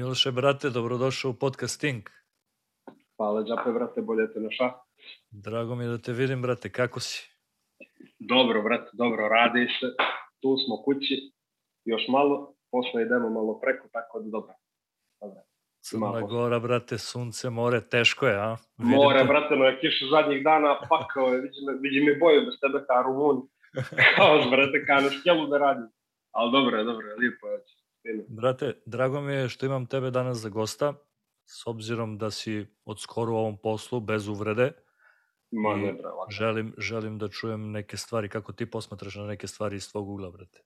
Miloše, brate, dobrodošao u podcasting. Hvala, džape, brate, bolje te naša. Drago mi je da te vidim, brate, kako si? Dobro, brate, dobro, radi se. Tu smo kući, još malo, posle idemo malo preko, tako da dobro. dobro. Crna Gora, brate, sunce, more, teško je, a? Vidim more, te... brate, no je kiša zadnjih dana, pakao je, vidi, me, vidi mi boju bez tebe ka Rumun. Kao, brate, ka na da radim. Ali dobro je, dobro je, lijepo je. Brate, drago mi je što imam tebe danas za gosta, s obzirom da si od skoro u ovom poslu, bez uvrede. Ma ne, bravo. Želim, želim da čujem neke stvari, kako ti posmatraš na neke stvari iz tvog ugla, brate.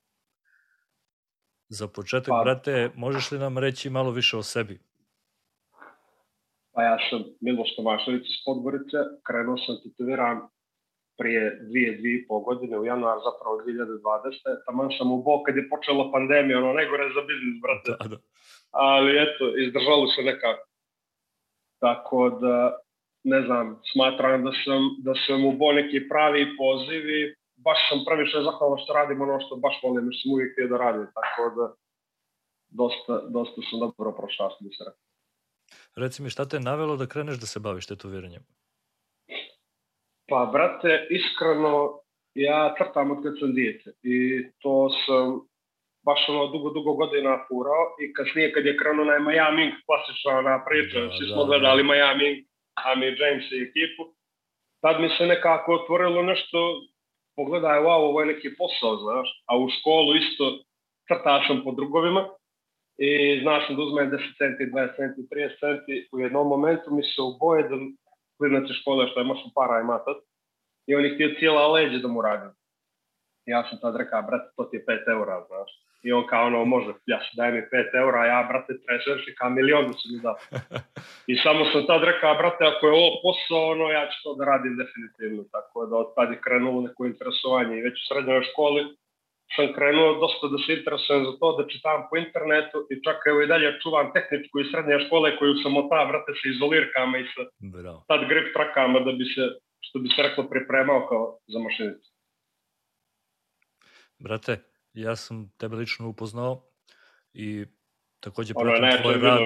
Za početak, pa, brate, možeš li nam reći malo više o sebi? Pa ja sam Miloš Tomašević iz Podgorice, krenuo sam tetoviran prije dvije, dvije i pol godine, u januar zapravo 2020. Taman sam u bok kad je počela pandemija, ono najgore za biznis, brate. Da, da. Ali eto, izdržalo se nekako. Tako da, ne znam, smatram da sam, da sam u bo neki pravi poziv i baš sam previše zahvalan što radim ono što baš volim, što sam uvijek htio da radim. Tako da, dosta, dosta sam dobro prošao, što bi se rekao. Reci mi, šta te navelo da kreneš da se baviš tetoviranjem? Pa, brate, iskreno, ja crtam od kad sam dijete i to sam baš ono dugo, dugo godina furao i kasnije kad je krenuo na Miami klasična ona priča, da, svi da, smo da, gledali da. Miami, Amy James i ekipu, tad mi se nekako otvorilo nešto, pogledaj, wow, ovo je neki posao, znaš, a u školu isto crtao sam po drugovima i znaš da uzmem 10 centi, 20 centi, 30 centi, u jednom momentu mi se uboje da klinac iz škole što je mašu para ima tad. I on je htio cijela leđe da mu radim. Ja sam tad rekao, brate, to ti je 5 eura, znaš. I on kao ono, može, ja se daj mi 5 eura, a ja, brate, treseš i kao milion se mi da. I samo sam tad rekao, brate, ako je ovo posao, ono, ja ću to da radim definitivno. Tako da od tad je krenulo neko interesovanje i već u srednjoj školi sam krenuo dosta da se interesujem za to, da čitam po internetu i čak evo i dalje čuvam tehničku i srednje škole koju sam od ta, vrate, sa izolirkama i sa Bravo. tad grip trakama da bi se, što bi se reklo, pripremao kao za mašinicu. Brate, ja sam tebe lično upoznao i takođe pratim ono, tvoj rad.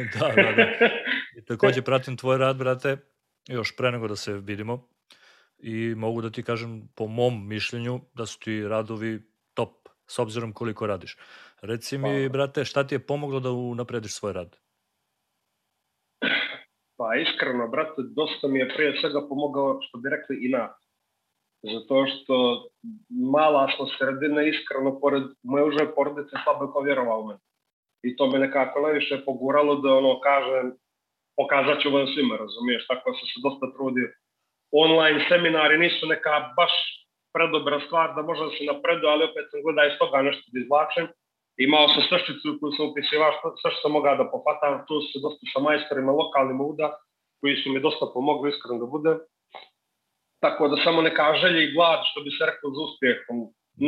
da, da, da. I takođe pratim tvoj rad, brate, još pre nego da se vidimo i mogu da ti kažem po mom mišljenju da su ti radovi top s obzirom koliko radiš. Reci mi, pa, brate, šta ti je pomoglo da unaprediš svoj rad? Pa iskreno, brate, dosta mi je prije svega pomogao, što bi rekli, i na. Zato što mala smo sredina, iskreno, pored moje uže porodice, slabo je ko vjerovao me. I to me nekako najviše poguralo da ono kažem, pokazat ću vam svima, razumiješ, tako sam se dosta trudio online seminari nisu neka baš predobra stvar da možda se napredu, ali opet sam gleda iz toga nešto da izvlačem. Imao sam sršicu koju sam upisivao sve što sam mogao da pofatam, tu se dosta sa majstorima lokalnim uda, koji su mi dosta pomogli iskreno da budem. Tako da samo neka želja i glad, što bi se rekao, za uspjehom.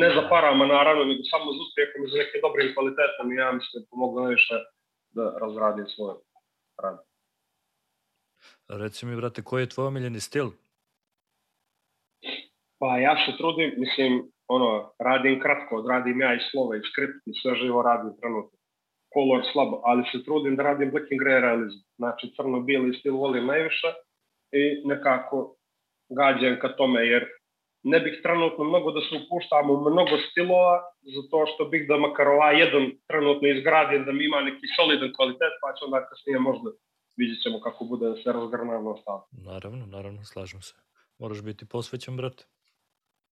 Ne za parama, naravno, nego samo za uspjehom i za nekim dobrim kvalitetom i ja mislim da pomoglo najviše da razradim svoj rad. Reci mi, brate, koji je tvoj omiljeni stil? Pa ja se trudim, mislim, ono, radim kratko, odradim ja i slove i skript i sve živo radim trenutno. Color slabo, ali se trudim da radim black and grey realizm. Znači, crno-bijeli stil volim najviše i nekako gađam ka tome, jer ne bih trenutno mnogo da se upuštam u mnogo stilova, zato što bih da makar ovaj jedan trenutno izgradim, da mi ima neki solidan kvalitet, pa će onda kasnije možda vidjet ćemo kako bude da se razgrnavno ostalo. Naravno, naravno, slažem se. Moraš biti posvećen, brate.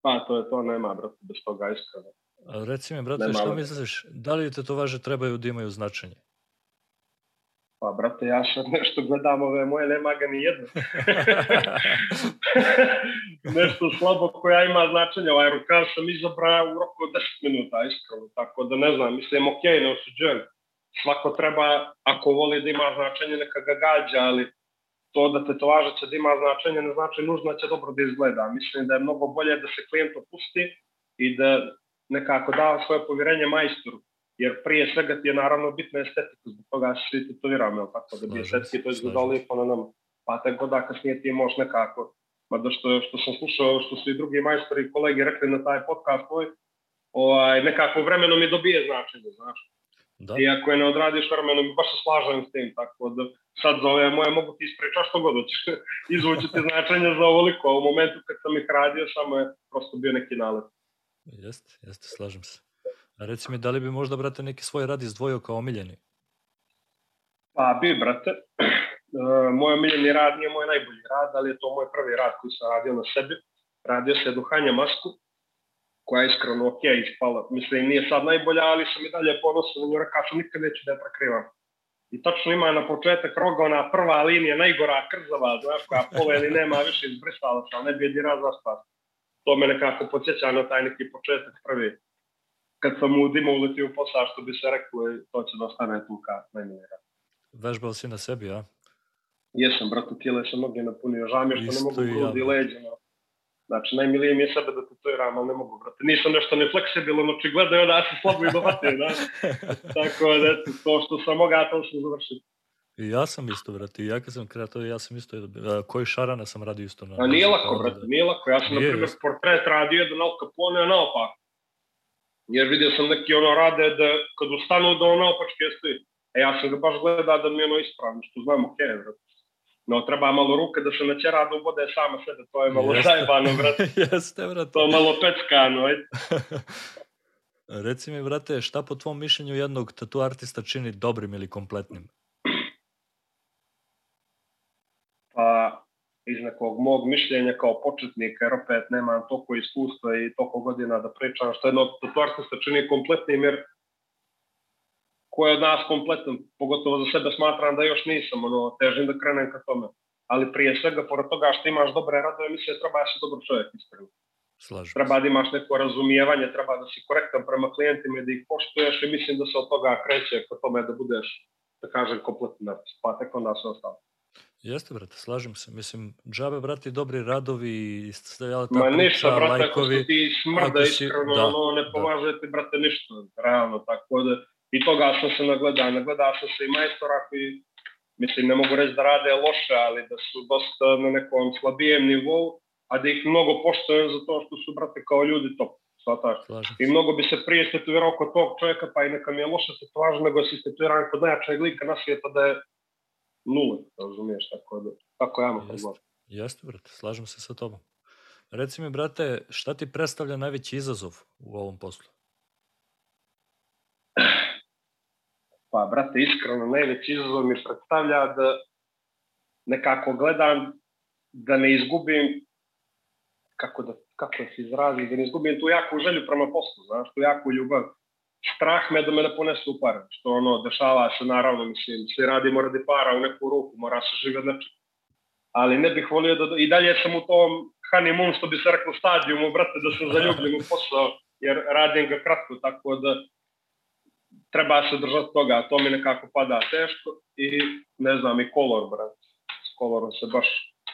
Pa, to je to, nema, brate, bez toga iskreno. A reci mi, brate, nema, šta misliš, da li tetovaže trebaju da imaju značenje? Pa, brate, ja sad nešto gledam ove moje, nema ga ni jedno. nešto slabo koja ima značenje, ovaj rukav sam izabrao u roku od 10 minuta, iskreno, tako da ne znam, mislim, ok, ne osuđujem. Svako treba, ako voli da ima značenje, neka ga gađa, ali to da tetovaža će da ima značenje ne znači nužno da će dobro da izgleda. Mislim da je mnogo bolje da se klijent opusti i da nekako da svoje povjerenje majstoru. Jer prije svega ti je naravno bitna estetika, zbog toga se svi tetoviramo, tako da bi estetski to izgledalo lijepo na nam. Pa te goda kasnije ti možeš nekako, mada što, što sam slušao, što su i drugi majstori i kolegi rekli na taj podcast tvoj, ovaj, nekako vremenom mi dobije značenje, znaš. Da. I ako je ne odradiš vremenom, baš se slažem s tim, tako da sad za ove moje mogu ti ispričati što god hoćeš. Izvući ti značenje za ovoliko, a u momentu kad sam ih radio, samo je prosto bio neki nalet. Jeste, jeste, slažem se. A reci mi, da li bi možda, brate, neki svoj rad izdvojio kao omiljeni? Pa bi, brate. E, moj omiljeni rad nije moj najbolji rad, ali je to moj prvi rad koji sam radio na sebi. Radio se duhanja masku, koja je iskreno ok ispala. Mislim, nije sad najbolja, ali sam i dalje ponosan na rekao sam nikad neću da je prekrivam. I tačno ima na početak roga ona prva linija, najgora krzava, znaš, koja poveli nema više izbrisala se, ali ne bi jedin raz zaspao. To me nekako podsjeća na taj neki početak prvi. Kad sam u dima uletio posao, što bi se reklo, to će da ostane tu ka najmilira. Vežbao si na sebi, a? Jesam, brate, tijele sam mnogi napunio. Žao mi što ne mogu grudi ja. leđe, no. Znači, najmilije mi je sebe da tetoviram, ali ne mogu, brate. Nisam nešto nefleksibilan, očigledno je da se slabo i dovatim, da. Tako da, eto, to što sam mogao, to sam završio. I ja sam isto, brate, ja kad sam kreator, ja sam isto, uh, koji šarana sam radio isto. Na, A nije lako, brate, nije lako. Ja sam, na primjer, portret radio jedan Al Capone je naopak. Jer vidio sam neki ono rade da kad ustanu da ono naopačke stoji. A ja sam ga baš gledao da mi je ono ispravno, što znam, okej, okay, brate. No, treba malo ruke da se načera da ubode sama sebe, to je malo Jeste. zajebano, brate. Jeste, brate. To je malo peckano, ajde. Reci mi, brate, šta po tvom mišljenju jednog tatu artista čini dobrim ili kompletnim? Pa, iz nekog mog mišljenja kao početnika, jer opet nemam toliko iskustva i toliko godina da pričam što jednog tatu artista čini kompletnim, jer ko je od nas kompletan, pogotovo za sebe smatram da još nisam, ono, težim da krenem ka tome. Ali prije svega, pored toga što imaš dobre radove, mislim, treba da si dobar čovjek, iskreno. Slažem. Treba da imaš neko razumijevanje, treba da si korektan prema klijentima i da ih poštuješ i mislim da se od toga kreće ka tome da budeš, da kažem, kompletan artist, pa tek onda se ostalo. Jeste, brate, slažem se. Mislim, džabe, brate, dobri radovi, stavljala ta Ma priča, ništa, brate, lajkovi. ako ti smrda iskreno, da, ono, ne da. pomaže da. ti, brate, ništa, realno, tako da I toga sam se. Nagledao sam se i majstora koji, mislim, ne mogu reći da rade loše, ali da su dosta na nekom slabijem nivou, a da ih mnogo poštojem za to što su, brate, kao ljudi top. Svataš. I mnogo bi se prije statuirao kod tog čovjeka, pa i neka mi je loša tatuaža, nego si statuiran kod najjačeg lika na svijeta da je nula, razumiješ, tako da, tako ja mogu Jeste, jeste, brate, slažem se sa tobom. Reci mi, brate, šta ti predstavlja najveći izazov u ovom poslu? Pa, brate, iskreno, najveći izazov mi predstavlja da nekako gledam da ne izgubim, kako da, kako da se izrazim, da ne izgubim tu jaku želju prema poslu, znaš, tu jaku ljubav. Strah me da me ne ponesu u pare, što ono, dešava se naravno, mislim, svi radimo radi para u neku ruku, mora se žive znači. Ali ne bih volio da, i dalje sam u tom honeymoon, što bi se reklo, stadijumu, brate, da se zaljubim u posao, jer radim ga kratko, tako da treba se držati toga, to mi nekako pada teško i ne znam i kolor, brat. S kolorom se baš,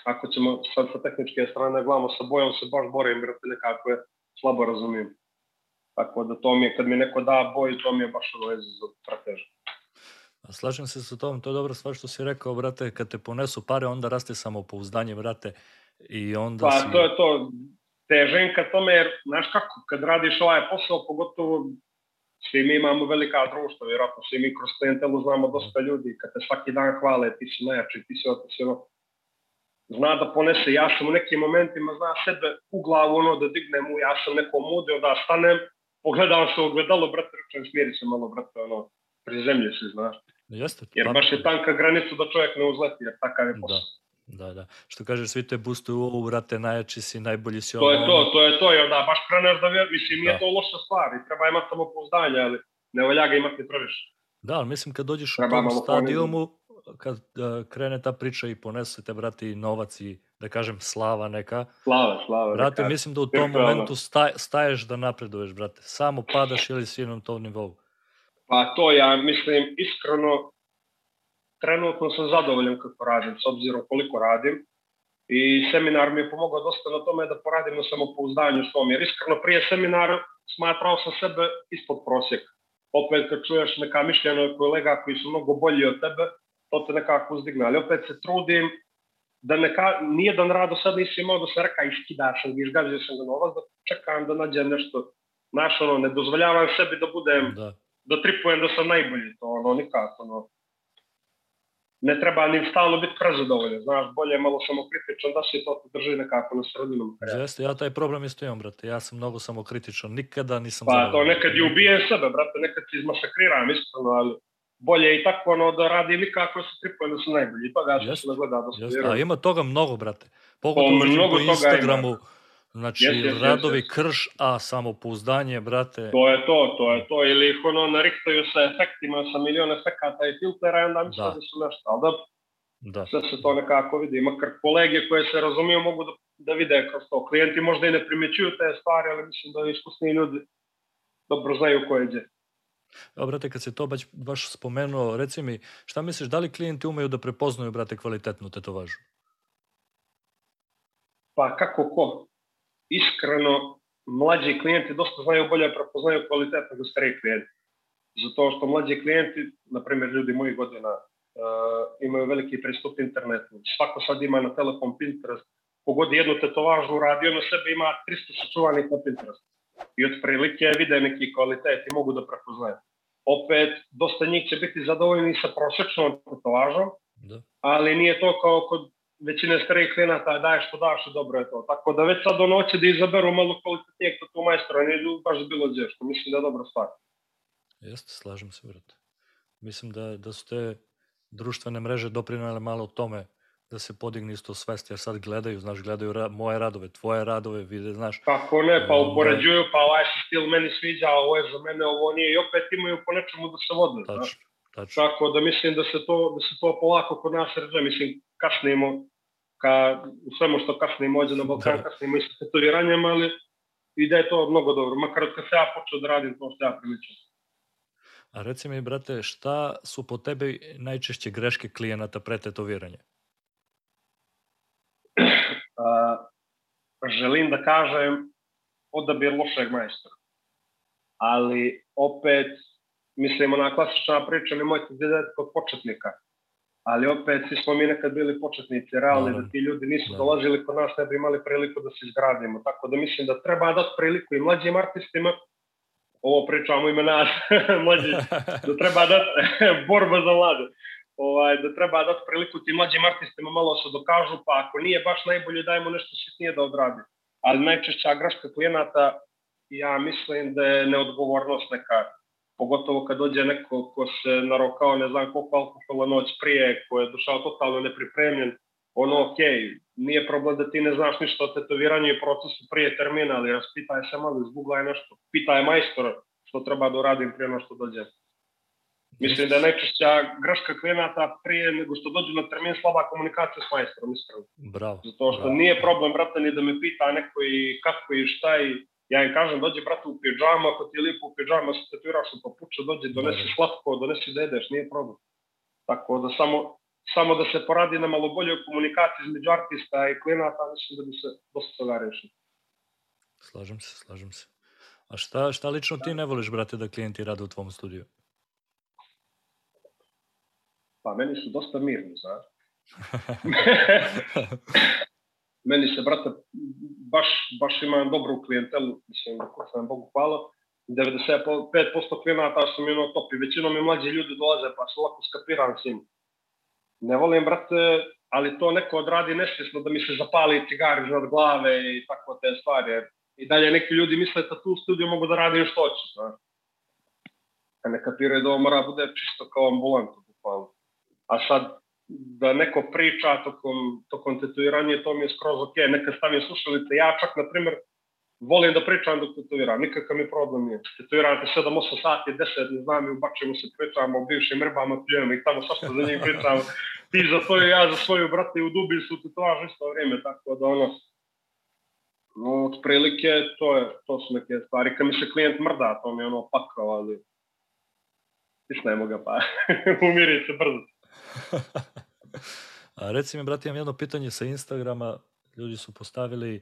ako ćemo sad sa tehničke strane gledamo sa bojom se baš borim, brate, nekako je slabo razumijem. Tako da to mi je, kad mi neko da boj, to mi je baš ono za pretežno. Slažem se sa tom, to je dobro stvar što si rekao, brate, kad te ponesu pare, onda raste samopouzdanje, brate, i onda pa, si... to je to, težen ka tome, jer, znaš kako, kad radiš ovaj posao, pogotovo svi mi imamo velika društva, vjerojatno svi mi kroz klijentelu znamo dosta ljudi, kad te svaki dan hvale, ti si najjači, ti si ovo, ti si ono, zna da ponese, ja sam u nekim momentima, zna sebe u glavu ono da dignem u, ja sam neko mudio da stanem, pogledam se u gledalo, brate, rečem, smiri se malo, brate, ono, pri zemlji si, znaš. Jeste, jer baš je tanka granica da čovjek ne uzleti, jer takav je posao. Da. Da, da. Što kaže, svi te boostuju, ovo, vrate, najjači si, najbolji si. To je to, to je to, jer da, baš kreneš da vjer, mislim, nije da. to loša stvar i treba imati samo pouzdanje, ali ne volja ga imati previše. Da, ali mislim kad dođeš treba u tom stadijumu, kad uh, krene ta priča i ponese te, brate, i novac i, da kažem, slava neka. Slava, slava. Brate, neka. mislim da u tom momentu staj, staješ da napreduješ, brate. Samo padaš ili si na tom nivou. Pa to ja mislim, iskreno, trenutno sam zadovoljan kako radim, s obzirom koliko radim. I seminar mi je pomogao dosta na tome da poradim na samopouzdanju svom, jer iskreno prije seminara smatrao sam sebe ispod prosjeka. Opet kad čuješ neka mišljenja od kolega koji su mnogo bolji od tebe, to te nekako uzdigne. Ali opet se trudim da neka, nijedan rad do sad nisi imao da se reka iskidaš izgazio sam ga novac, da čekam da nađem nešto. Znaš, ono, ne dozvoljavam sebi da budem da da tripujem da sam najbolji, to ono nikako, ono, ne treba ni stalno biti prezadovoljan, znaš, bolje je malo samokritičan da se to drži nekako na sredinom. Jeste, ja taj problem isto imam, brate, ja sam mnogo samokritičan, nikada nisam Pa zadovoljan. to nekad i ubijem sebe, brate, nekad se izmasakriram, iskreno, ali bolje i tako ono da radi nikako se tripujem da su najbolji, pa ga se ne gleda da su A ima toga mnogo, brate, pogotovo pa, mnogo po Instagramu, ima Znači, yes, yes, radovi yes, krš, a samopouzdanje, brate... To je to, to je to. Ili ih ono narihtaju sa efektima, sa milion efekata i filtera i onda misle da. da su nešto. Ali da, da. sve se to nekako vidi. Makar kolege koje se razumiju mogu da, da vide kroz to. Klijenti možda i ne primećuju te stvari, ali mislim da iskusni ljudi dobro znaju ko je Evo, brate, kad se to baš, baš spomenuo, reci mi, šta misliš, da li klijenti umeju da prepoznaju, brate, kvalitetnu tetovažu? Pa kako ko? Iskreno, mlađi klijenti dosta znaju bolje prepoznaju kvalitet nego stariji klijenti. Zato što mlađi klijenti, na primjer ljudi mojih godina, uh, imaju veliki pristup internetu. Svako sad ima na telefon Pinterest. Kogod jednu tetovažu radi, on na sebe ima 300 sačuvanih na Pinterest. I otprilike vide neki kvalitet i mogu da prepoznaju. Opet, dosta njih će biti zadovoljni sa prosječnom tetovažom, da. ali nije to kao kod većine starih klijenata daje što daš i dobro je to. Tako da već sad do noći da izaberu malo kvalitetnijeg tu majstora, ne idu baš bilo gdje, što mislim da je dobra stvar. Jeste, slažem se, brate. Mislim da, da su te društvene mreže doprinale malo tome da se podigne isto svest, jer sad gledaju, znaš, gledaju ra moje radove, tvoje radove, vide, znaš. Kako ne, pa ovaj, upoređuju, pa ovaj se stil meni sviđa, a ovo je za mene, ovo nije, i opet imaju po nečemu da se vode, Tačno. znaš. Tačno. Tako da mislim da se to, da se to polako kod nas ređe, mislim, kasnimo ka, svemu što kasnimo ođe na Balkan, da. kasnimo i sa tetoviranjem, ali ide je to mnogo dobro, makar od kad se ja počeo da radim to što ja priličam. A reci mi, brate, šta su po tebi najčešće greške klijenata pre tetoviranja? A, želim da kažem odabir lošeg majstora. Ali opet, mislim, ona klasična priča, nemojte gledati kod početnika ali opet svi smo mi nekad bili početnici, realni, da ti ljudi nisu dolazili kod nas, ne bi imali priliku da se izgradimo. Tako da mislim da treba dati priliku i mlađim artistima, ovo pričamo ime nas, mlađi, da treba dati borba za mlade. Ovaj, da treba dati priliku tim mlađim artistima malo se dokažu, pa ako nije baš najbolje, dajmo nešto sitnije da odradi. Ali najčešća greška klijenata, ja mislim da je neodgovornost neka pogotovo kad dođe neko ko se narokao ne znam koliko alkohola noć prije, ko je došao totalno nepripremljen, ono ok, nije problem da ti ne znaš ništa o tetoviranju i procesu prije termina, ali raspitaj se malo, izgooglaj nešto, pitaj majstora što treba da uradim prije no što dođe. Mislim da je najčešća greška klijenata prije nego što dođu na termin slaba komunikacija s majstorom, iskreno. Bravo. Zato što bravo. nije problem, brate, ni da me pita neko i kako i šta i Ja im kažem, dođi brate u pijama, ako ti je lijepo u pijama, se tetoiraš u papuča, dođi, donesi slatko, donesi da jedeš, nije problem. Tako da samo, samo da se poradi na malo boljoj komunikaciji između artista i klijenata, mislim da bi se dosta toga rešilo. Slažem se, slažem se. A šta, šta lično ti ne voliš, brate, da klijenti rade u tvom studiju? Pa meni su dosta mirni, znaš. meni se, brate, baš, baš imam dobru klijentelu, mislim, da sam Bogu hvala. 95% klijenata su mi top i većinom mi mlađi ljudi dolaze pa se lako skapiram s. Ne volim, brate, ali to neko odradi nesvjesno da mi se zapali cigari iznad glave i tako te stvari. I dalje neki ljudi misle da tu studiju mogu da radim što hoće, znaš. A ne kapiraju da ovo mora bude čisto kao ambulantu, bukvalno. A sad, da neko priča tokom, tokom tetoviranja, to mi je skroz ok, neka stavim slušalice. Ja čak, na primjer, volim da pričam dok tetoviram, nikakav mi problem nije. Tetoviram te 7-8 sati, 10, ne znam, i ubačemo se, pričamo o bivšim rbama, pljujemo i tamo svašta za njih pričamo. Ti za svoju, ja za svoju, brate, u dubi su tetovaž isto vrijeme, tako da ono, no, otprilike, to, je, to su neke stvari. Kad mi se klijent mrda, to mi je ono pakao, ali isnemo ga pa, umiri se brzo. A reci mi, brate, imam jedno pitanje sa Instagrama. Ljudi su postavili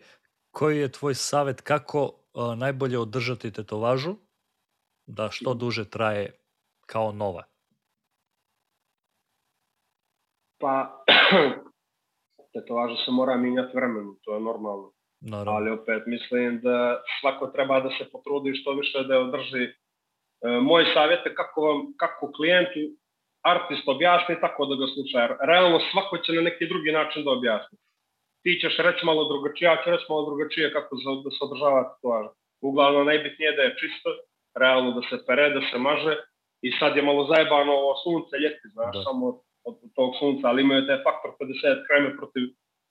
koji je tvoj savet kako a, najbolje održati tetovažu da što duže traje kao nova? Pa, tetovaža se mora minjati vremenom, to je normalno. Naravno. Ali opet mislim da svako treba da se potrudi što više da je održi moj savjet je kako, vam, kako klijentu artist objasni tako da ga sluša. Realno svako će na neki drugi način da objasni. Ti ćeš reći malo drugačije, ja ću reći malo drugačije kako da se održava tatuaža. Uglavnom najbitnije da je čisto, realno da se pere, da se maže i sad je malo zajebano ovo sunce ljeti, znaš, da. samo od, od tog sunca, ali imaju taj faktor 50 kreme protiv,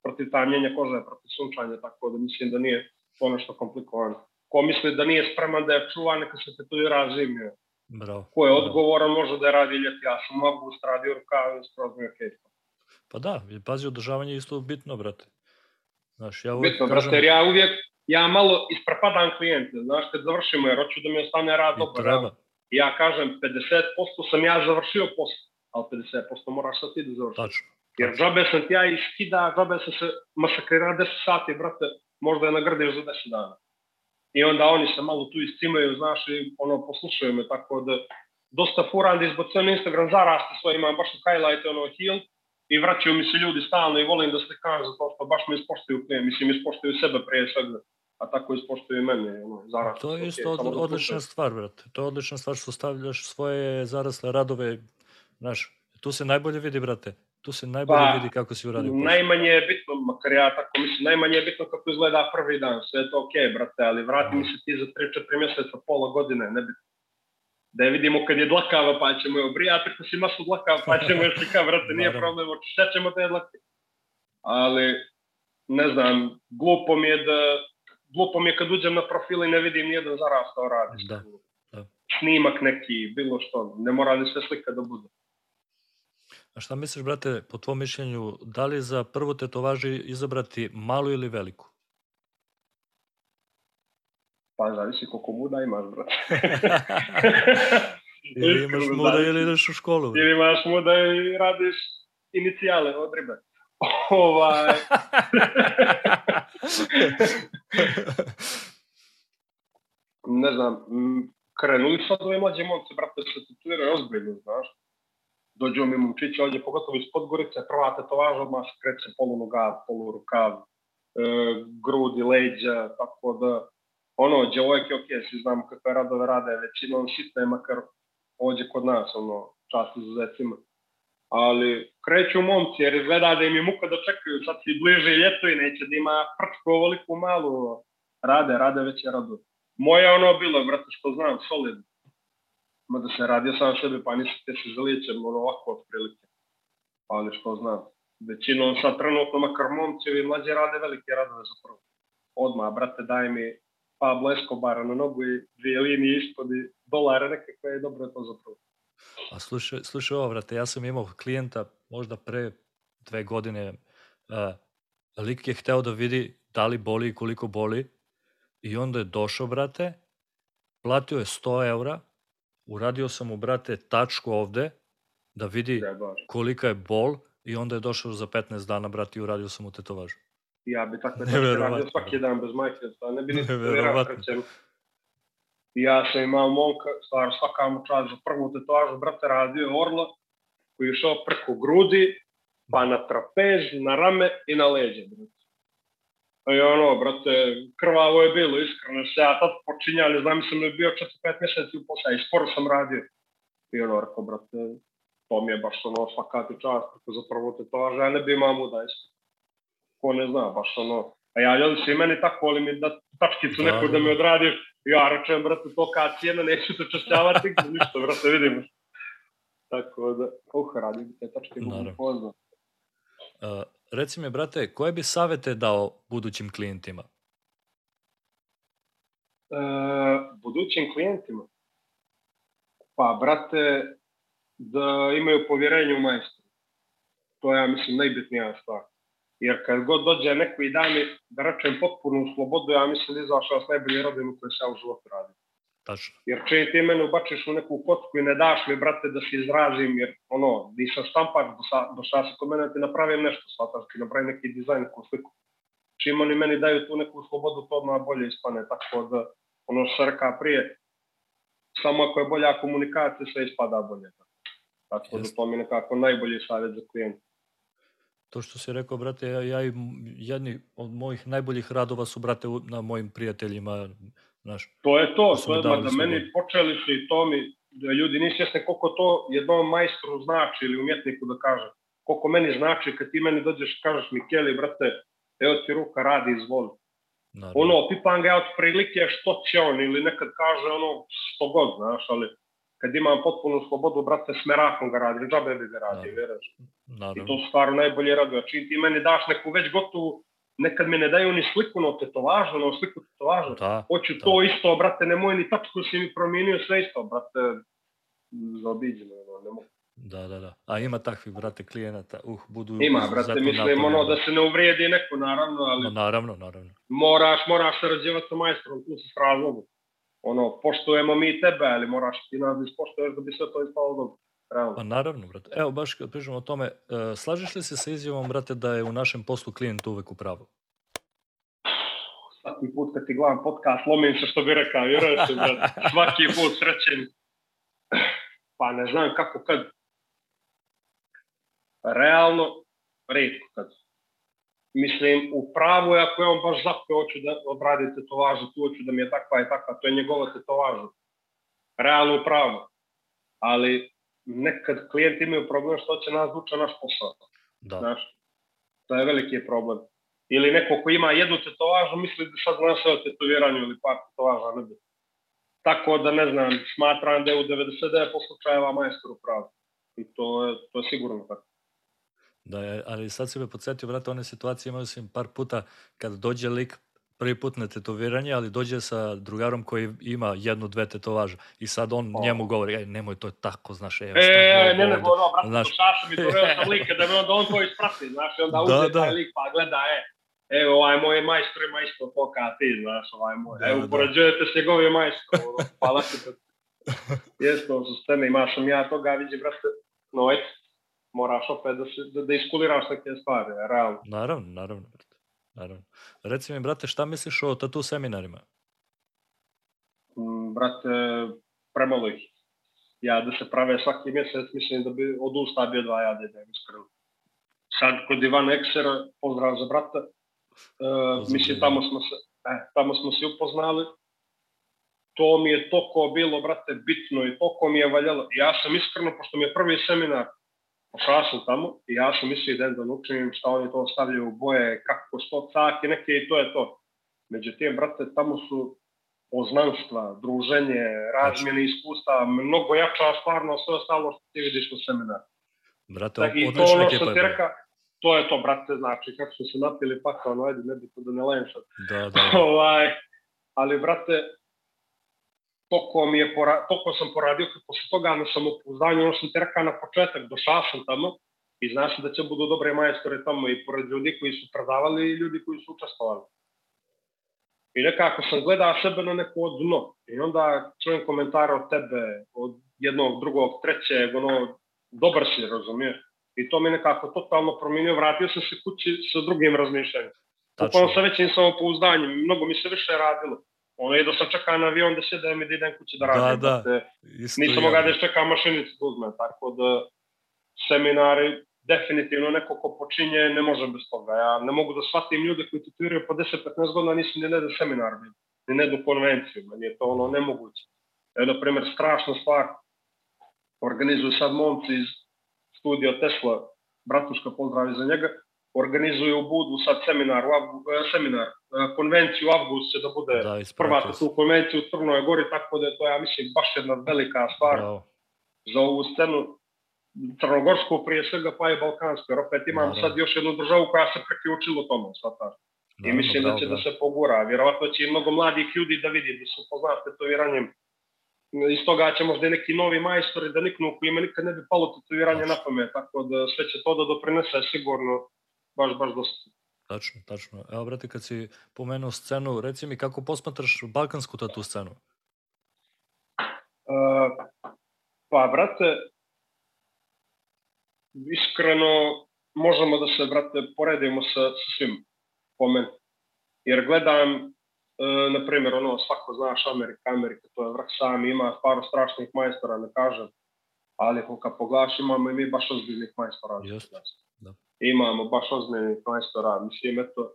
protiv tamljenja kože, protiv sunčanja, tako da mislim da nije to nešto komplikovano. Ko misli da nije spreman da je čuva, neka se tetuira zimio. Bravo. Ko je odgovoran može da je radi ja sam mogu radio rukav i skroz mi okay. Pa da, pazi, održavanje je isto bitno, brate. Znaš, ja uvijek bitno, kažem... brate, ja uvijek, ja malo isprepadam klijente, znaš, kad završimo, jer hoću da mi ostane rad dobro. Treba. Ja kažem, 50% sam ja završio posao, ali 50% moraš sad ti da završiš. Tačno. Jer džabe sam ti ja iskida, džabe sam se masakrira 10 sati, brate, možda je nagradiš za 10 dana. I onda oni se malo tu iscimaju, znaš, i ono, poslušaju me, tako da dosta furan da izbacujem Instagram zaraste svoj, imam baš highlight, ono, heal, i vraćaju mi se ljudi stalno i volim da se kažu to što baš me ispoštuju, mislim, ispoštuju sebe prije svega a tako ispoštuju i mene. Ono, zarast, to je isto od, odlična stvar, brate. To je odlična stvar što stavljaš svoje zarasle radove, znaš, tu se najbolje vidi, brate. Tu se najbolje pa, vidi kako si uradio. Najmanje je bitno, makar ja tako mislim, najmanje je bitno kako izgleda prvi dan. Sve je to okej, okay, brate, ali vrati mi se ti za 3-4 mjeseca, pola godine, ne bitno. Da je vidimo kad je dlakava, pa ćemo je obrijati, ako si masu dlakava, pa ćemo je slika, brate, nije problem, očišćat te dlake. Ali, ne znam, glupo mi je da glupo mi je kad uđem na profil i ne vidim nijedan zarastao radi. Da, da. Snimak neki, bilo što, ne mora ni sve slika da bude. A šta misliš, brate, po tvom mišljenju, da li za prvo tetovaži izabrati malu ili veliku? Pa zavisi koliko muda imaš, brate. ili imaš muda ili ideš u školu. Ili imaš muda i radiš inicijale od ribe. ovaj... ne znam, krenuli sad ove mlađe momce, brate, se tatuiraju ozbiljno, znaš. Dođu mi momčići ovdje, pogotovo iz Podgorice, prva tetovaža odmah kreće polu noga, polu rukav, e, grudi, leđa, tako da, ono, djevojke, ok, svi znamo kakve radove rade, većinom sitne, makar ovdje kod nas, ono, čast izuzetima ali kreću momci jer izgleda da im je muka da čekaju, sad si bliže ljeto i neće da ima prčku ovoliku malu, rade, rade već je radu. Moje ono bilo, brate, što znam, solidno. Da se radio sam sebi, pa nisi te se zalijećem, ono ovako od prilike. Ali što znam. Većinom sad trenutno makar momcevi mlađe rade velike radove za prvo. Odmah, brate, daj mi Pablo Escobar na nogu i dvije linije ispod i dolare nekakve je dobro to za prvo. A slušaj, slušaj ovo, vrate, ja sam imao klijenta možda pre dve godine, uh, lik je hteo da vidi da li boli i koliko boli i onda je došao, brate, platio je 100 eura, uradio sam mu, brate, tačku ovde, da vidi kolika je bol i onda je došao za 15 dana, brate, i uradio sam mu tetovažu. Ja bi tako radio svaki dan bez majke, ne bi ni krećem ja sam imao momka, stvar svaka mu čast za prvu tetovažu, brate, radio Orla, koji je išao preko grudi, pa na trapez, na rame i na leđe, brate. I ono, brate, krvavo je bilo, iskreno se ja tad počinjali, znam sam da je bio 4-5 mjeseci u posao i skoro sam radio. I ono, rekao, brate, to mi je baš ono svaka ti čast, kako za prvu tetovažu, ja ne bi imao muda isto. Ko ne zna, baš ono. A ja, jel si meni tako, ali mi da tačkicu da, neku da, da mi odradiš, ja rečem, brate, to kad cijena, neću se češćavati, ništa, brate, vidimo. Tako da, uh, radim te tačke, budu poznat. Uh, reci mi, brate, koje bi savete dao budućim klijentima? Uh, budućim klijentima? Pa, brate, da imaju povjerenje u majstru. To je, ja mislim, najbitnija stvar. Jer kad god dođe neko i da mi, da rečem, potpunu slobodu, ja mislim da izašao s najbolje rodinu koje se ja u životu radim. Tačno. Jer če ti mene ubačiš u neku kocku i ne daš mi, brate, da se izrazim, jer ono, nisam štampar, do, sa, do šta se kod mene ti napravim nešto, shvataš, ti napravim neki dizajn, neku sliku. Čim oni meni daju tu neku slobodu, to odmah bolje ispane, tako da, ono što reka prije, samo ako je bolja komunikacija, sve ispada bolje. Tako Jest. da to mi je nekako najbolji savjet za klijenta. To što si rekao, brate, ja, ja jedni od mojih najboljih radova su, brate, na mojim prijateljima, Znaš, to je to, to je da meni počeli su i to mi, da ljudi nisu jasni koliko to jednom majstru znači ili umjetniku da kaže. Koliko meni znači kad ti meni dođeš kažeš mi Keli, brate, evo ti ruka radi, izvoli. Naravno. Ono, pipam ga od prilike što će on ili nekad kaže ono što god, znaš, ali kad imam potpunu slobodu, brate, s merakom ga radi, džabe bi ga radi, vjeraš. I to stvarno najbolje raduje. Čim ti meni daš neku već gotovu, nekad mi ne daju ni sliku no tetovažu, no sliku tetovažu. Da, Hoću da. to isto, brate, nemoj ni tačku si mi promijenio, sve isto, brate, zaobiđeno, no, ne mogu. Da, da, da. A ima takvih, brate, klijenata, uh, budu... Ima, brate, mislim, ono, da se ne uvrijedi neko, naravno, ali... No, naravno, naravno. Moraš, moraš sarađivati sa majstrom, tu se s razlogom. Ono, poštujemo mi tebe, ali moraš ti nas ispoštuješ da bi sve to ispalo dobro. Realno. Pa naravno, brate. Evo, baš kad pričamo o tome, uh, slažeš li se sa izjavom, brate, da je u našem poslu klijent uvek u pravu? Svaki put kad ti gledam podcast, lomim se što bi rekao, vjerujete, brate. Svaki put srećen. Pa ne znam kako kad realno, redko kad. Mislim, u pravu je ako je on baš zapeo, hoću da obradi tetovažu, tu hoću da mi je takva i takva, to je njegova tetovaža. Realno u pravu. Ali nekad klijenti imaju problem što će nas vuče naš posao. Da. Znaš, to je veliki problem. Ili neko ko ima jednu tetovažu misli da sad zna sve o tetoviranju ili par tetovaža, ne bi. Tako da ne znam, smatram da je u 99% slučajeva majstor u pravu. I to je, to je sigurno tako. Da, ali sad si me podsjetio, brate, one situacije imao sam par puta kad dođe lik prvi put na tetoviranje, ali dođe sa drugarom koji ima jednu, dve tetovaže i sad on oh. njemu govori, ej, nemoj to tako, znaš, evo, e, ne, ne, ono, brate, znaš... šaša mi to sam lika, da me onda on to isprati, znaš, i onda da, uze da. taj lik pa gleda, e, evo, ovaj moj majstor ima isto to kao ti, znaš, ovaj moj, da, evo, da. porađujete s njegovim majstorom, ono, hvala ti, Jeste, to su scene, imaš ja toga, vidi, brate, no, eto, moraš opet da, se, da, da iskuliraš neke stvari, realno. Naravno, naravno, brate. Naravno. Reci mi, brate, šta misliš o tatu seminarima? Mm, brate, premalo ih. Ja da se prave svaki mjesec, mislim da bi odustao bio dva jade, da je iskreno. Sad kod Ivana Eksera, pozdrav za brata, uh, mislim tamo smo se, eh, tamo smo se upoznali, to mi je toko bilo, brate, bitno i toko mi je valjalo. Ja sam iskreno, pošto mi je prvi seminar, sam tamo i ja sam mislio da da učim šta oni to stavljaju u boje, kako sto cake neke i to je to. Međutim, brate, tamo su poznanstva, druženje, razmjene iskustva, mnogo jača stvarno sve ostalo što ti vidiš u seminar. Brate, tak, I to ono što ti reka, to je to, brate, znači, kako su se napili pakao, no ajde, ne bi to da ne lajem sad. Da, da. ovaj, ali, brate, toliko, mi je pora, toliko sam poradio, kad posle toga na samopouzdanju, ono sam te rekao na početak, došao sam tamo i znaš da će budu dobre majstore tamo i pored ljudi koji su predavali i ljudi koji su učestvovali. I nekako sam gledao sebe na neko dno i onda čujem komentare od tebe, od jednog, drugog, trećeg, ono, dobar si, razumiješ? I to mi nekako totalno promijenio, vratio sam se kući sa drugim razmišljanjem. Upravo sa većim samopouzdanjem, mnogo mi se više radilo. Ono je da sam čekao na avion da se da mi da idem kući da radim. Da, da. Isto Nisam mogao da čekam mašinicu da uzmem, tako da seminari definitivno neko ko počinje ne može bez toga. Ja ne mogu da shvatim ljude koji tatuiraju po 10-15 godina, nisu ni ne da seminar, ni ne do konvenciju, meni je to ono nemoguće. Evo, na primjer, strašna stvar, organizuju sad momci iz studija Tesla, Bratuška pozdravi za njega, organizuju u Budu sad seminar, u e, seminar, konvenciju u avgust će da bude da, prva tu konvenciju u Crnoj Gori, tako da je to, ja mislim, baš jedna velika stvar Bravo. za ovu scenu crnogorsku prije svega, pa i balkansku, jer opet imamo sad još jednu državu koja se preključila tomu, svata. I mislim da će da se pogura. Vjerovatno će i mnogo mladih ljudi da vidi da su poznate tetoviranjem iz toga će možda neki novi majstori da niknu koji ima nikad ne bi palo tetoviranje na pamet, tako da sve će to da doprinese sigurno baš, baš dosta. Tačno, tačno. Evo, brate, kad si pomenuo scenu, reci mi kako posmatraš balkansku tatu scenu? Uh, pa, brate, iskreno možemo da se, brate, poredimo sa, sa svim po meni. Jer gledam, uh, na primjer, ono, svako znaš Amerika, Amerika, to je vrh sami, ima par strašnih majstora, ne kažem, ali kad pogledaš imamo i mi baš ozbiljnih majstora. Jeste, da imamo baš ozbiljnih majstora. Mislim, eto,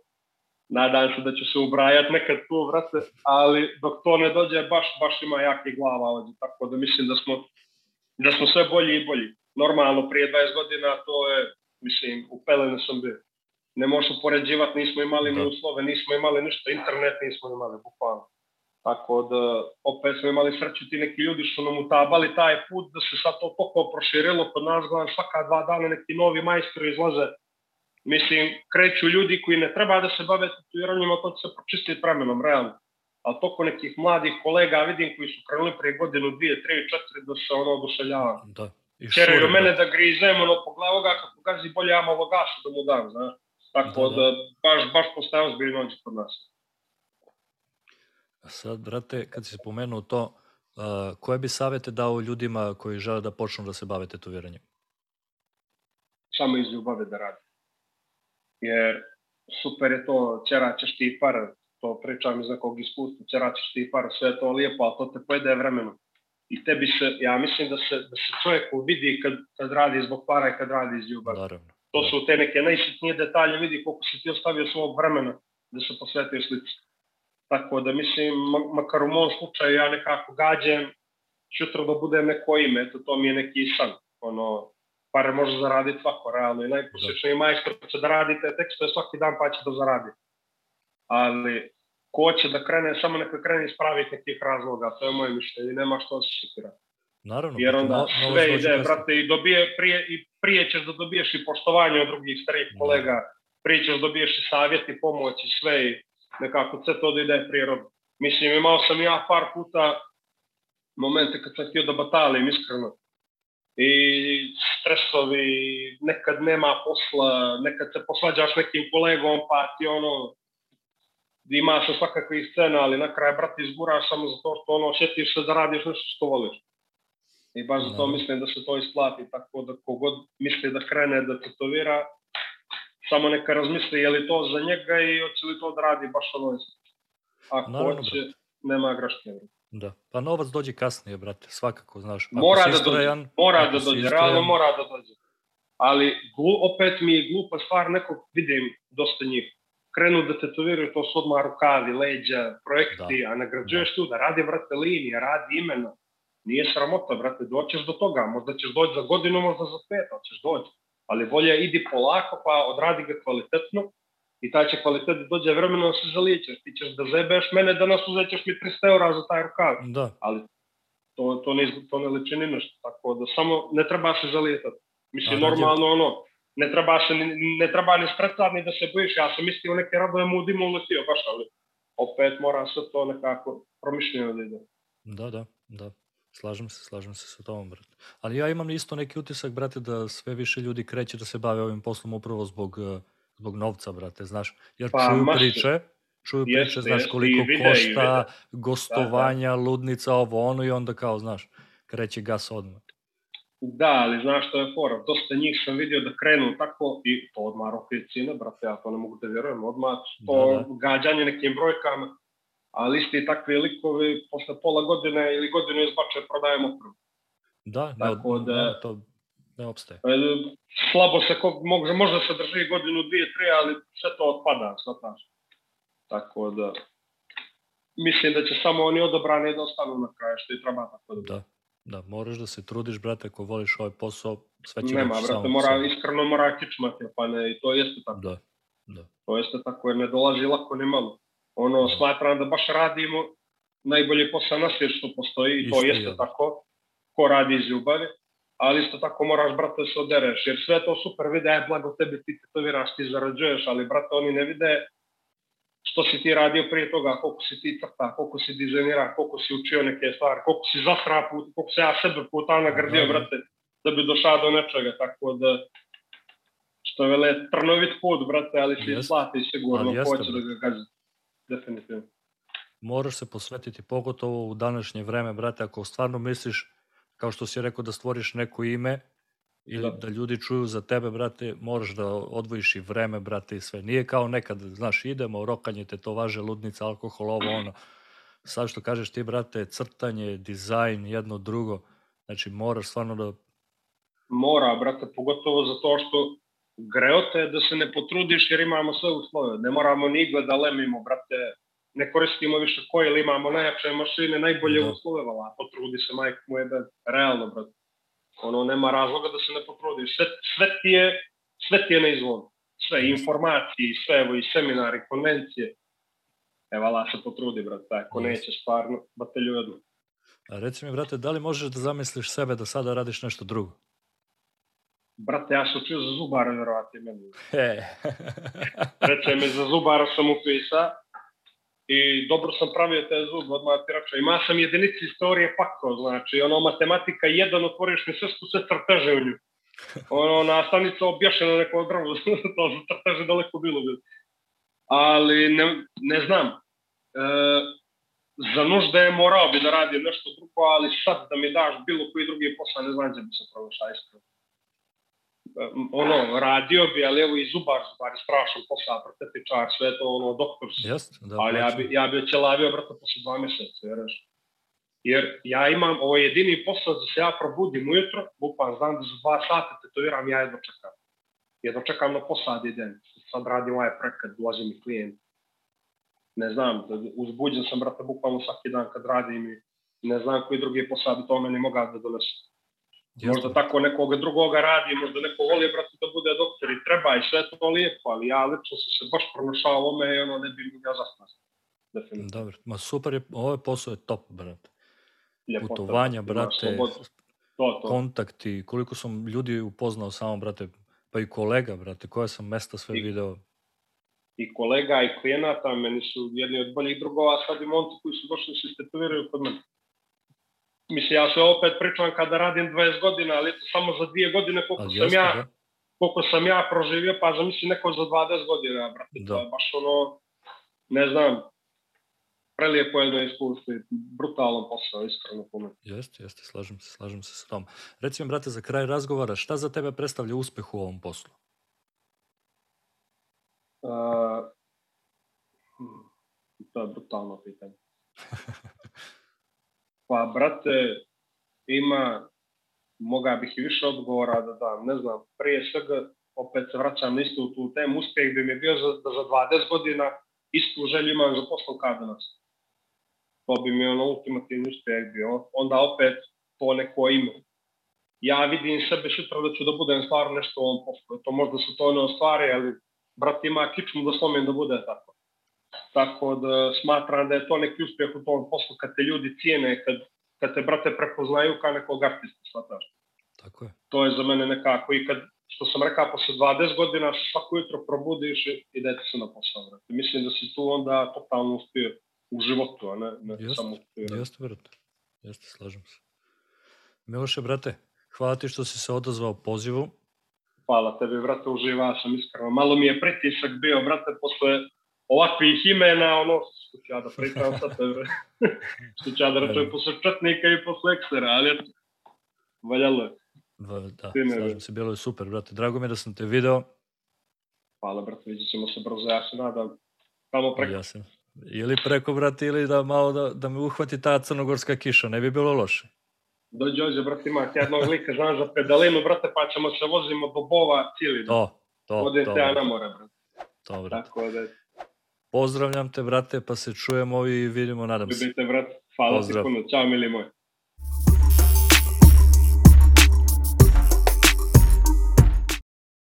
nadam se da ću se ubrajati nekad tu, vrate, ali dok to ne dođe, baš, baš ima jaki glava ovdje, tako da mislim da smo, da smo sve bolji i bolji. Normalno, prije 20 godina to je, mislim, u pelene sam bio. Ne možeš upoređivati, nismo imali ni uslove, nismo imali ništa, internet nismo imali, bukvalno. Tako da, opet smo imali sreću ti neki ljudi što nam utabali taj put da se sad to toliko proširilo kod nas, gledam svaka dva dana neki novi majstori izlaze. Mislim, kreću ljudi koji ne treba da se bave tatuiranjima, to će se pročistiti vremenom, realno. Ali toliko nekih mladih kolega vidim koji su krenuli prije godinu, dvije, tri, četiri da se ono odušeljava. Da. Čeraju mene da grizem, ono, po glavu ga, kako gazi bolje ja malo gasu da mu dam, znaš. Tako da, da, da baš, baš postaje ozbiljno kod nas. Sad, brate, kad si spomenuo to, uh, koje bi savete dao ljudima koji žele da počnu da se bave tetoviranjem? Samo iz ljubavi da radi. Jer super je to, ćeraćeš ti par, to pričam iz nekog iskustva, ćeraćeš ti par, sve je to lijepo, ali to te pojede vremenom. I tebi se, ja mislim da se, da se čovjek vidi kad, kad radi zbog para i kad radi iz ljubavi. Naravno. To su te neke najsitnije detalje, vidi koliko si ti ostavio svog vremena da se posvetio slici. Tako da mislim, makar u mom slučaju ja nekako gađem, sutra da budem neko ime, eto to mi je neki san. Ono, pare može zaraditi svako, realno. I najposličniji majstor će da radite tekstove svaki dan pa će da zaradi. Ali ko će da krene, samo neka krene ispraviti nekih razloga, to je moje mišljenje nema što se šipira. Naravno. Jer onda no, sve ide, brate, i, dobije, prije, i prije ćeš da dobiješ i poštovanje od drugih starih kolega, prije ćeš da dobiješ i savjet i pomoć i sve i nekako sve to da ide prirodno. Mislim, imao sam ja par puta momente kad sam htio da batalim, iskreno. I stresovi, nekad nema posla, nekad se posvađaš nekim kolegom, pa ti ono, ima se svakakve scena, ali na kraju, brati, izguraš samo zato što ono, šetiš se da radiš nešto što voliš. I baš zato mislim da se to isplati, tako da kogod misli da krene da tetovira, samo neka razmisli je li to za njega i hoće li to da radi baš ono Ako Naravno, hoće, brate. nema graške. Da, pa novac dođe kasnije, brate, svakako, znaš. Ako mora da dođe, mora da dođe, realno mora da dođe. Ali glu, opet mi je glupa stvar, nekog vidim dosta njih. Krenu da tetoviraju, to su odmah rukavi, leđa, projekti, da. a nagrađuješ da. tu da radi, brate, linije, radi imena. Nije sramota, brate, doćeš do toga, možda ćeš doći za godinu, možda za pet, ali ćeš doći ali bolje idi polako pa odradi ga kvalitetno i taj će kvalitet da dođe vremenom da se zalijećeš. Ti ćeš da zebeš mene, danas uzećeš mi 300 eura za taj rukav. Da. Ali to, to, ne, to ne liči ni nešto. Tako da samo ne treba se zalijetati. Mislim, A, normalno ono, ne treba, se, ne treba ni stresati ni da se bojiš. Ja sam mislio neke radove mu dimu uletio, baš ali opet mora sve to nekako promišljeno da ide. Da, da, da. Slažem se, slažem se sa tobom, brate. Ali ja imam isto neki utisak, brate, da sve više ljudi kreće da se bave ovim poslom upravo zbog, eh, zbog novca, brate, znaš. Jer pa, čuju maši. priče, čuju jeste, priče, znaš koliko vide, košta, gostovanja, da, da. ludnica, ovo, ono i onda kao, znaš, kreće gas odmah. Da, ali znaš što je fora, dosta njih sam vidio da krenu tako i to odmah roke cine, brate, ja to ne mogu da vjerujem, odmah to da, da. gađanje nekim brojkama, ali isti takvi likovi posle pola godine ili godinu izbače prodajemo prvo. Da, Tako ne, da, ne, to ne opstaje. E, slabo se, može, možda se drži godinu, dvije, tri, ali sve to otpada, znaš. Tako da, mislim da će samo oni odobrani da ostanu na kraju, što i treba tako da. Da, da, moraš da se trudiš, brate, ako voliš ovaj posao, sve će Nema, brate, mora, sam. iskreno mora kičmati, pa ne, i to jeste tako. Da, da. To jeste tako, jer ne dolazi lako ni malo ono, smatram da baš radimo najbolje posao na svijetu što postoji i to isto jeste je. tako, ko radi iz ljubavi, ali isto tako moraš, brate, da se odereš, jer sve to super vide, aj, blago tebi, ti tetoviraš, ti zarađuješ, ali, brate, oni ne vide što si ti radio prije toga, koliko si ti crta, koliko si dizajnira, koliko si učio neke stvari, koliko si zasra put, koliko se ja sebe puta nagradio, brate, da bi došao do nečega, tako da, što vele, trnovit put, brate, ali se isplati sigurno, hoće da ga gazi definitivno. Moraš se posvetiti, pogotovo u današnje vreme, brate, ako stvarno misliš, kao što si rekao, da stvoriš neko ime ili da, da ljudi čuju za tebe, brate, moraš da odvojiš i vreme, brate, i sve. Nije kao nekad, znaš, idemo, rokanje, te to važe, ludnica, alkohol, ovo, ono. Sad što kažeš ti, brate, crtanje, dizajn, jedno drugo, znači moraš stvarno da... Mora, brate, pogotovo zato što greote da se ne potrudiš jer imamo sve uslove. Ne moramo ni igle da lemimo, brate, ne koristimo više koje ili imamo najjače mašine, najbolje da. uslove, vala, potrudi se majk mu je realno, brate. Ono, nema razloga da se ne potrudiš. Sve, sve ti je, sve ti je na izvodu. Sve, informacije, sve, evo, i seminari, konvencije. E, vala se potrudi, brate, ako yes. neće stvarno, batelju jedno. A reci mi, brate, da li možeš da zamisliš sebe da sada radiš nešto drugo? Brate, ja sam čuo za zubara, verovatno meni. E. Reče mi, za zubara sam upisa i dobro sam pravio te zub od matirača. Ima sam jedinici istorije pako, znači, ono, matematika jedan, otvoriš mi sve se crteže u nju. Ono, nastavnica objašena neko drvo, to su crteže daleko bilo. bilo. Ali, ne, ne znam, e, za nužde je morao bi da radi nešto drugo, ali sad da mi daš bilo koji drugi posao, ne znam da bi se pravo šta iskreno ono, radio bi, ali evo i zubar, zubar je strašan posao, protetičar, sve to ono, doktor Jest, da, ali ja bi, ja bi oćelavio, brate, posle dva meseca, veraš. Jer ja imam, ovo je jedini posao da se ja probudim ujutro, bukvalno znam da za dva sata tetoviram, ja jedno čekam. Jedno čekam na posao da idem. Sad radim ovaj prekat, dolazi mi klijent. Ne znam, da uzbuđen sam, brate, bukvalno svaki dan kad radim i ne znam koji drugi posao bi to meni mogao da donesu. Možda tako nekoga drugoga radi, možda neko voli, brate, da bude doktor i treba i sve to lijepo, ali ja lično sam se baš pronašao ovome i ono ne bi mi ga zasnao. Dobro, ma super je, ovaj posao je top, brate. Ljepota, Putovanja, brate, to, to. kontakti, koliko sam ljudi upoznao samo, brate, pa i kolega, brate, koja sam mesta sve I, video. I kolega i klijenata, meni su jedni od boljih drugova, sad i monti koji su došli da se istetoviraju kod mene. Mislim, ja se opet pričam kada radim 20 godina, ali samo za dvije godine koliko ali sam jasno, ja, da? koliko sam ja proživio, pa zamisli neko za 20 godina, brate. Da. To je baš ono, ne znam, prelijepo jedno iskustvo i brutalan posao, iskreno meni. Jeste, jeste, slažem se, slažem se s tom. Reci mi, brate, za kraj razgovora, šta za tebe predstavlja uspeh u ovom poslu? Uh, to je brutalno pitanje. Pa, brate, ima, moga bih i više odgovora da dam, ne znam, prije svega, opet se vraćam isto u tu temu, uspeh bi mi bio za, da za 20 godina istu želju imam za poslom Kardenas. To bi mi ono ultimativni uspeh bio. Onda opet to neko ime. Ja vidim sebe sutra da ću da budem stvarno nešto ovom poslu. To možda se to ne ostvari, ali brat ima kičmu da slomim da bude tako. Tako da smatram da je to neki uspjeh u tom poslu kad te ljudi cijene, kad, kad te, brate, prepoznaju kao nekog artista, shvataš. Tako je. To je za mene nekako i kad, što sam rekao, posle 20 godina svako jutro probudiš i idete se na posao, brate. Mislim da si tu onda totalno uspio u životu, a ne, ne Jest, samo uspio. Jeste, brate. Jeste, slažem se. Miloše, brate, hvala ti što si se odazvao pozivu. Hvala tebi, brate, uživao sam iskreno. Malo mi je pritisak bio, brate, posle ovakvih imena, ono, što ću ja da pričam sa tebe, što ću ja da rečem posle Četnika i posle Eksera, ali eto, valjalo je. Da, slažem se, bilo je super, brate. Drago mi je da sam te video. Hvala, brate, vidjet ćemo se brzo, ja se nadam. Tamo preko. Ja sam. Ili preko, brate, ili da malo da, da me uhvati ta crnogorska kiša, ne bi bilo loše. Dođe, ođe, brate, ima jednog lika, znaš, za pedalinu, brate, pa ćemo se vozimo do Bova cijeli. To, to, Odem to. Odem te na more, brate. To, brate. Tako da, Pozdravljam te, brate, pa se čujemo i vidimo, nadam se. Vidite, brate. Hvala Pozdrav. ti puno. Ćao, mili moj.